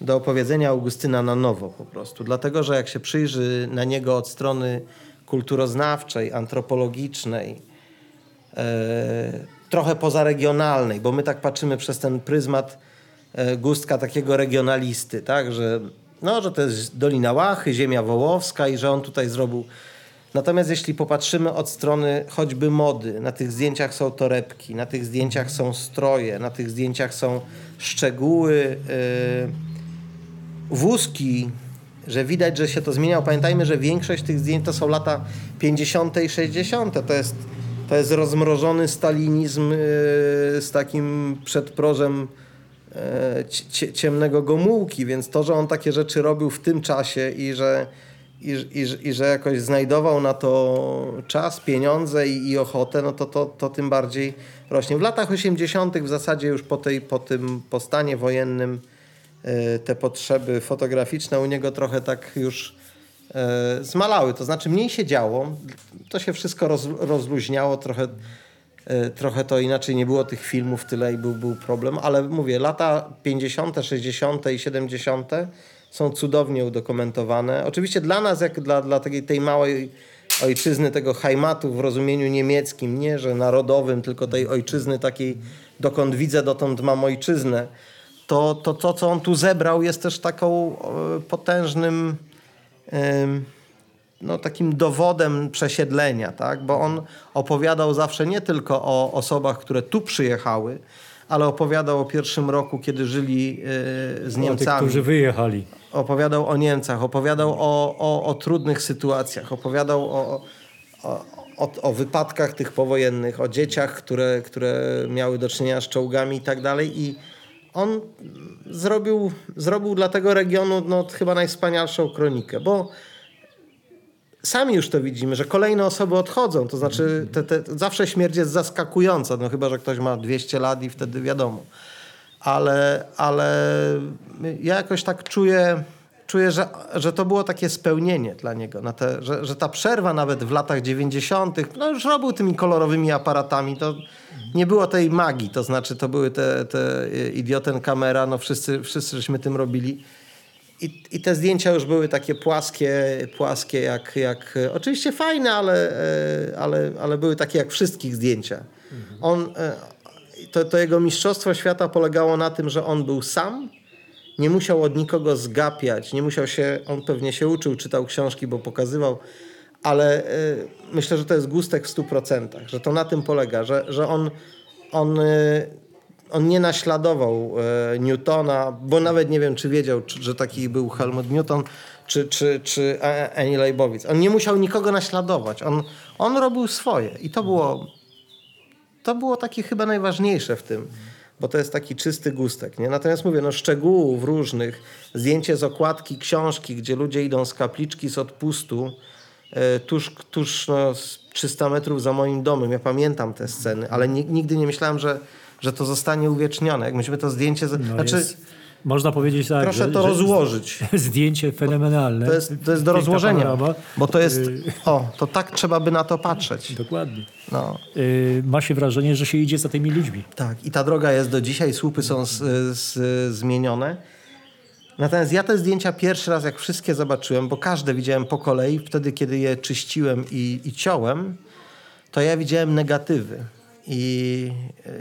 do opowiedzenia Augustyna na nowo po prostu. Dlatego, że jak się przyjrzy na niego od strony kulturoznawczej, antropologicznej, e, trochę pozaregionalnej, bo my tak patrzymy przez ten pryzmat e, Gustka takiego regionalisty, tak, że, no, że to jest Dolina Łachy, ziemia wołowska i że on tutaj zrobił. Natomiast jeśli popatrzymy od strony choćby mody, na tych zdjęciach są torebki, na tych zdjęciach są stroje, na tych zdjęciach są szczegóły, e, wózki, że widać, że się to zmieniało. Pamiętajmy, że większość tych zdjęć to są lata 50. i 60. To jest, to jest rozmrożony stalinizm yy, z takim przedprożem cie- ciemnego Gomułki, więc to, że on takie rzeczy robił w tym czasie i że, i, i, i że jakoś znajdował na to czas, pieniądze i, i ochotę, no to, to, to tym bardziej rośnie. W latach 80. w zasadzie już po, tej, po tym po stanie wojennym e, te potrzeby fotograficzne u niego trochę tak już e, zmalały. To znaczy mniej się działo, to się wszystko roz, rozluźniało, trochę, e, trochę to inaczej nie było tych filmów tyle i był, był problem, ale mówię, lata 50., 60. i 70. są cudownie udokumentowane. Oczywiście dla nas, jak dla, dla takiej tej małej ojczyzny, tego Heimatu w rozumieniu niemieckim, nie że narodowym, tylko tej ojczyzny takiej, dokąd widzę, dotąd mam ojczyznę, to to, to co on tu zebrał, jest też taką e, potężnym no, takim dowodem przesiedlenia, tak? bo on opowiadał zawsze nie tylko o osobach, które tu przyjechały, ale opowiadał o pierwszym roku, kiedy żyli e, z O tych, Niemcami którzy wyjechali. opowiadał o Niemcach, opowiadał o, o, o trudnych sytuacjach, opowiadał o, o, o, o wypadkach tych powojennych, o dzieciach, które, które miały do czynienia z czołgami i tak dalej. I on zrobił, zrobił dla tego regionu no, chyba najwspanialszą kronikę, bo sami już to widzimy, że kolejne osoby odchodzą. To znaczy, te, te, zawsze śmierć jest zaskakująca, no chyba, że ktoś ma 200 lat i wtedy wiadomo. Ale, ale ja jakoś tak czuję, czuję że, że to było takie spełnienie dla niego. Na te, że, że ta przerwa nawet w latach 90., no już robił tymi kolorowymi aparatami, to nie było tej magii. To znaczy, to były te, te idioten kamera, no wszyscy, wszyscy żeśmy tym robili. I, I te zdjęcia już były takie płaskie, płaskie jak, jak oczywiście fajne, ale, e, ale, ale były takie jak wszystkich zdjęcia. On, e, to, to jego mistrzostwo świata polegało na tym, że on był sam, nie musiał od nikogo zgapiać, nie musiał się, on pewnie się uczył, czytał książki, bo pokazywał, ale y, myślę, że to jest gustek w stu procentach, że to na tym polega, że, że on, on, y, on nie naśladował y, Newtona, bo nawet nie wiem, czy wiedział, czy, że taki był Helmut Newton, czy, czy, czy Annie Leibowitz. On nie musiał nikogo naśladować, on, on robił swoje i to było, to było takie chyba najważniejsze w tym bo to jest taki czysty gustek. Nie? Natomiast mówię, no szczegółów różnych, zdjęcie z okładki książki, gdzie ludzie idą z kapliczki, z odpustu, e, tuż, tuż no, 300 metrów za moim domem. Ja pamiętam te sceny, ale nigdy nie myślałem, że, że to zostanie uwiecznione. Jak myśmy to zdjęcie... No znaczy, jest, można powiedzieć tak, Proszę że, to że rozłożyć. Zdjęcie fenomenalne. To jest, to jest do rozłożenia, panorama. bo to jest... Y- O, to tak trzeba by na to patrzeć. Dokładnie. No. Y, ma się wrażenie, że się idzie za tymi ludźmi. Tak, i ta droga jest do dzisiaj, słupy są z, z, zmienione. Natomiast ja te zdjęcia pierwszy raz, jak wszystkie zobaczyłem, bo każde widziałem po kolei, wtedy kiedy je czyściłem i, i ciąłem, to ja widziałem negatywy. I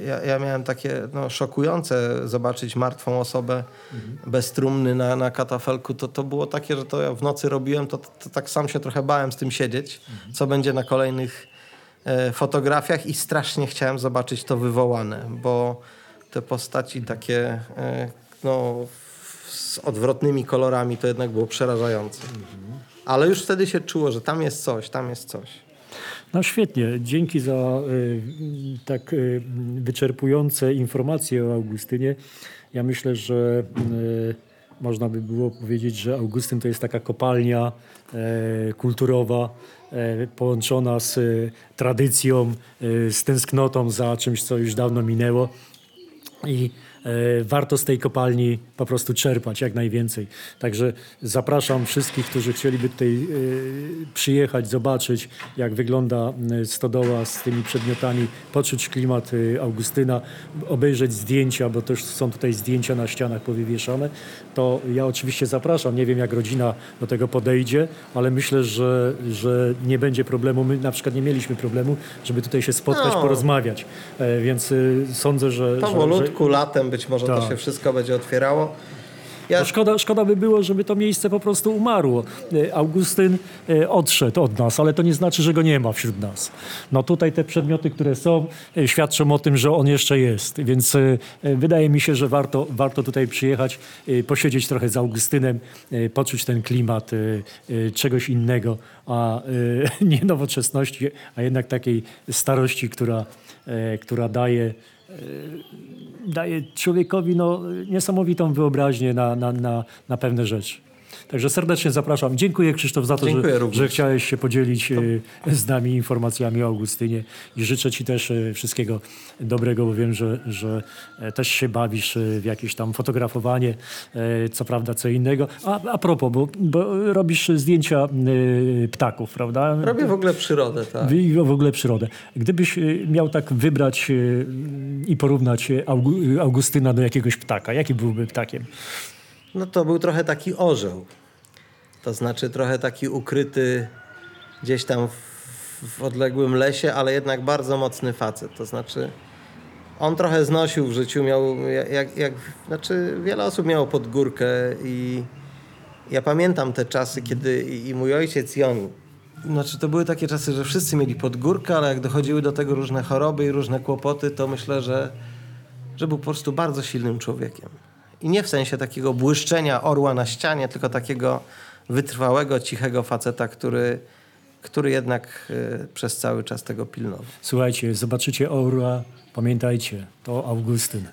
ja, ja miałem takie no, szokujące zobaczyć martwą osobę mhm. bez trumny na, na katafelku. To, to było takie, że to ja w nocy robiłem, to, to, to tak sam się trochę bałem z tym siedzieć, mhm. co będzie na kolejnych e, fotografiach i strasznie chciałem zobaczyć to wywołane, bo te postaci takie e, no, z odwrotnymi kolorami to jednak było przerażające. Mhm. Ale już wtedy się czuło, że tam jest coś, tam jest coś. No świetnie. Dzięki za y, tak y, wyczerpujące informacje o Augustynie. Ja myślę, że y, można by było powiedzieć, że Augustyn to jest taka kopalnia e, kulturowa, e, połączona z tradycją, z tęsknotą za czymś, co już dawno minęło. I warto z tej kopalni po prostu czerpać jak najwięcej. Także zapraszam wszystkich, którzy chcieliby tutaj e, przyjechać, zobaczyć jak wygląda e, stodoła z tymi przedmiotami, poczuć klimat Augustyna, obejrzeć zdjęcia, bo też są tutaj zdjęcia na ścianach powywieszane. To ja oczywiście zapraszam. Nie wiem jak rodzina do tego podejdzie, ale myślę, że, że nie będzie problemu. My na przykład nie mieliśmy problemu, żeby tutaj się spotkać, no. porozmawiać. Więc sądzę, że... Powolutku, że, latem być może tak. to się wszystko będzie otwierało. Ja... Szkoda, szkoda by było, żeby to miejsce po prostu umarło. E, Augustyn e, odszedł od nas, ale to nie znaczy, że go nie ma wśród nas. No tutaj te przedmioty, które są, e, świadczą o tym, że on jeszcze jest. Więc wydaje mi się, że warto, warto tutaj przyjechać, posiedzieć trochę z Augustynem, poczuć ten klimat czegoś innego, a nie nowoczesności, a jednak takiej starości, która, która daje daje człowiekowi no, niesamowitą wyobraźnię na, na, na, na pewne rzeczy. Także serdecznie zapraszam. Dziękuję Krzysztof za to, że, że, chciałeś się podzielić to... E, z nami informacjami o Augustynie i życzę Ci też e, wszystkiego dobrego, bo wiem, że, że e, też się bawisz w jakieś tam fotografowanie, co prawda co innego. A, a propos, bo, bo robisz zdjęcia ptaków, prawda? Robię w ogóle przyrodę, tak. W ogóle przyrodę. Gdybyś miał tak wybrać i porównać Augustyna do jakiegoś ptaka, jaki byłby ptakiem? No to był trochę taki orzeł. To znaczy trochę taki ukryty gdzieś tam w, w odległym lesie, ale jednak bardzo mocny facet. To znaczy on trochę znosił w życiu, miał jak, jak, znaczy wiele osób miało pod górkę i ja pamiętam te czasy, kiedy i, i mój ojciec i on znaczy to były takie czasy, że wszyscy mieli pod górkę, ale jak dochodziły do tego różne choroby i różne kłopoty, to myślę, że, że był po prostu bardzo silnym człowiekiem. I nie w sensie takiego błyszczenia orła na ścianie, tylko takiego wytrwałego, cichego faceta, który, który jednak y, przez cały czas tego pilnował. Słuchajcie, zobaczycie orła, pamiętajcie, to Augustyn.